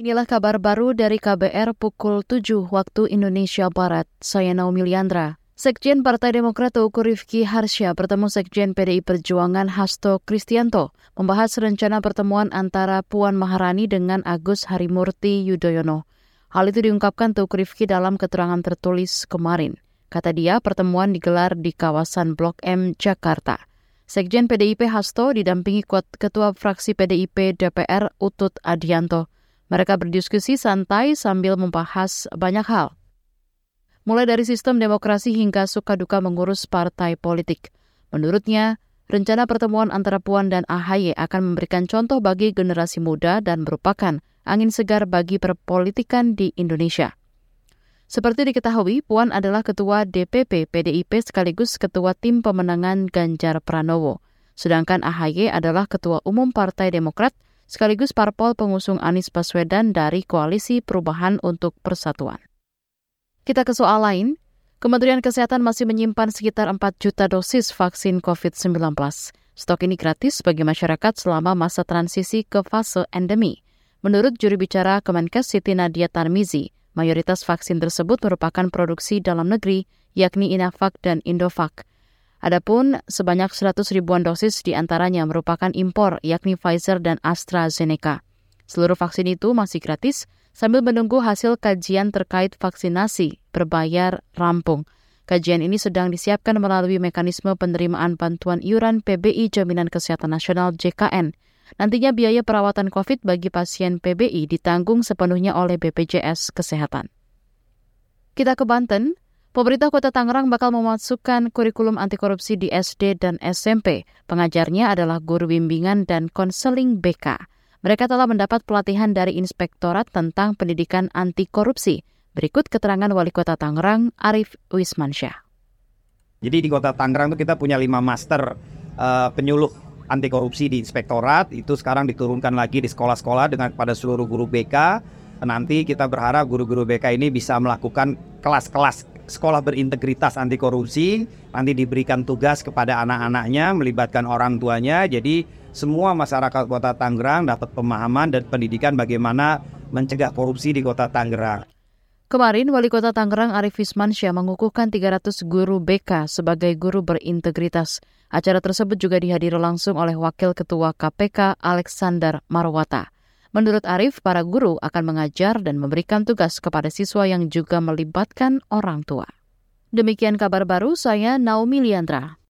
Inilah kabar baru dari KBR pukul 7 waktu Indonesia Barat. Saya Naomi Liandra. Sekjen Partai Demokrat Uku Rifki Harsya bertemu Sekjen PDI Perjuangan Hasto Kristianto membahas rencana pertemuan antara Puan Maharani dengan Agus Harimurti Yudhoyono. Hal itu diungkapkan Tuku Rifki dalam keterangan tertulis kemarin. Kata dia, pertemuan digelar di kawasan Blok M, Jakarta. Sekjen PDIP Hasto didampingi Ketua Fraksi PDIP DPR Utut Adianto. Mereka berdiskusi santai sambil membahas banyak hal. Mulai dari sistem demokrasi hingga suka duka mengurus partai politik. Menurutnya, rencana pertemuan antara Puan dan AHY akan memberikan contoh bagi generasi muda dan merupakan angin segar bagi perpolitikan di Indonesia. Seperti diketahui, Puan adalah Ketua DPP PDIP sekaligus Ketua Tim Pemenangan Ganjar Pranowo. Sedangkan AHY adalah Ketua Umum Partai Demokrat sekaligus parpol pengusung Anies Baswedan dari Koalisi Perubahan untuk Persatuan. Kita ke soal lain. Kementerian Kesehatan masih menyimpan sekitar 4 juta dosis vaksin COVID-19. Stok ini gratis bagi masyarakat selama masa transisi ke fase endemi. Menurut juri bicara Kemenkes Siti Nadia Tarmizi, mayoritas vaksin tersebut merupakan produksi dalam negeri, yakni Inavac dan Indovac. Adapun sebanyak 100 ribuan dosis di antaranya merupakan impor, yakni Pfizer dan AstraZeneca. Seluruh vaksin itu masih gratis sambil menunggu hasil kajian terkait vaksinasi berbayar rampung. Kajian ini sedang disiapkan melalui mekanisme penerimaan bantuan iuran PBI Jaminan Kesehatan Nasional JKN. Nantinya biaya perawatan COVID bagi pasien PBI ditanggung sepenuhnya oleh BPJS Kesehatan. Kita ke Banten, Pemerintah Kota Tangerang bakal memasukkan kurikulum anti korupsi di SD dan SMP. Pengajarnya adalah guru bimbingan dan konseling BK. Mereka telah mendapat pelatihan dari Inspektorat tentang Pendidikan Anti Korupsi. Berikut keterangan Wali Kota Tangerang, Arif Wismansyah. Jadi di Kota Tangerang itu kita punya lima master uh, penyuluh anti korupsi di Inspektorat. Itu sekarang diturunkan lagi di sekolah-sekolah dengan pada seluruh guru BK. Nanti kita berharap guru-guru BK ini bisa melakukan kelas-kelas sekolah berintegritas anti korupsi nanti diberikan tugas kepada anak-anaknya melibatkan orang tuanya jadi semua masyarakat kota Tangerang dapat pemahaman dan pendidikan bagaimana mencegah korupsi di kota Tangerang. Kemarin, Wali Kota Tangerang Arif Wismansyah mengukuhkan 300 guru BK sebagai guru berintegritas. Acara tersebut juga dihadiri langsung oleh Wakil Ketua KPK Alexander Marwata. Menurut Arif, para guru akan mengajar dan memberikan tugas kepada siswa yang juga melibatkan orang tua. Demikian kabar baru saya Naomi Liandra.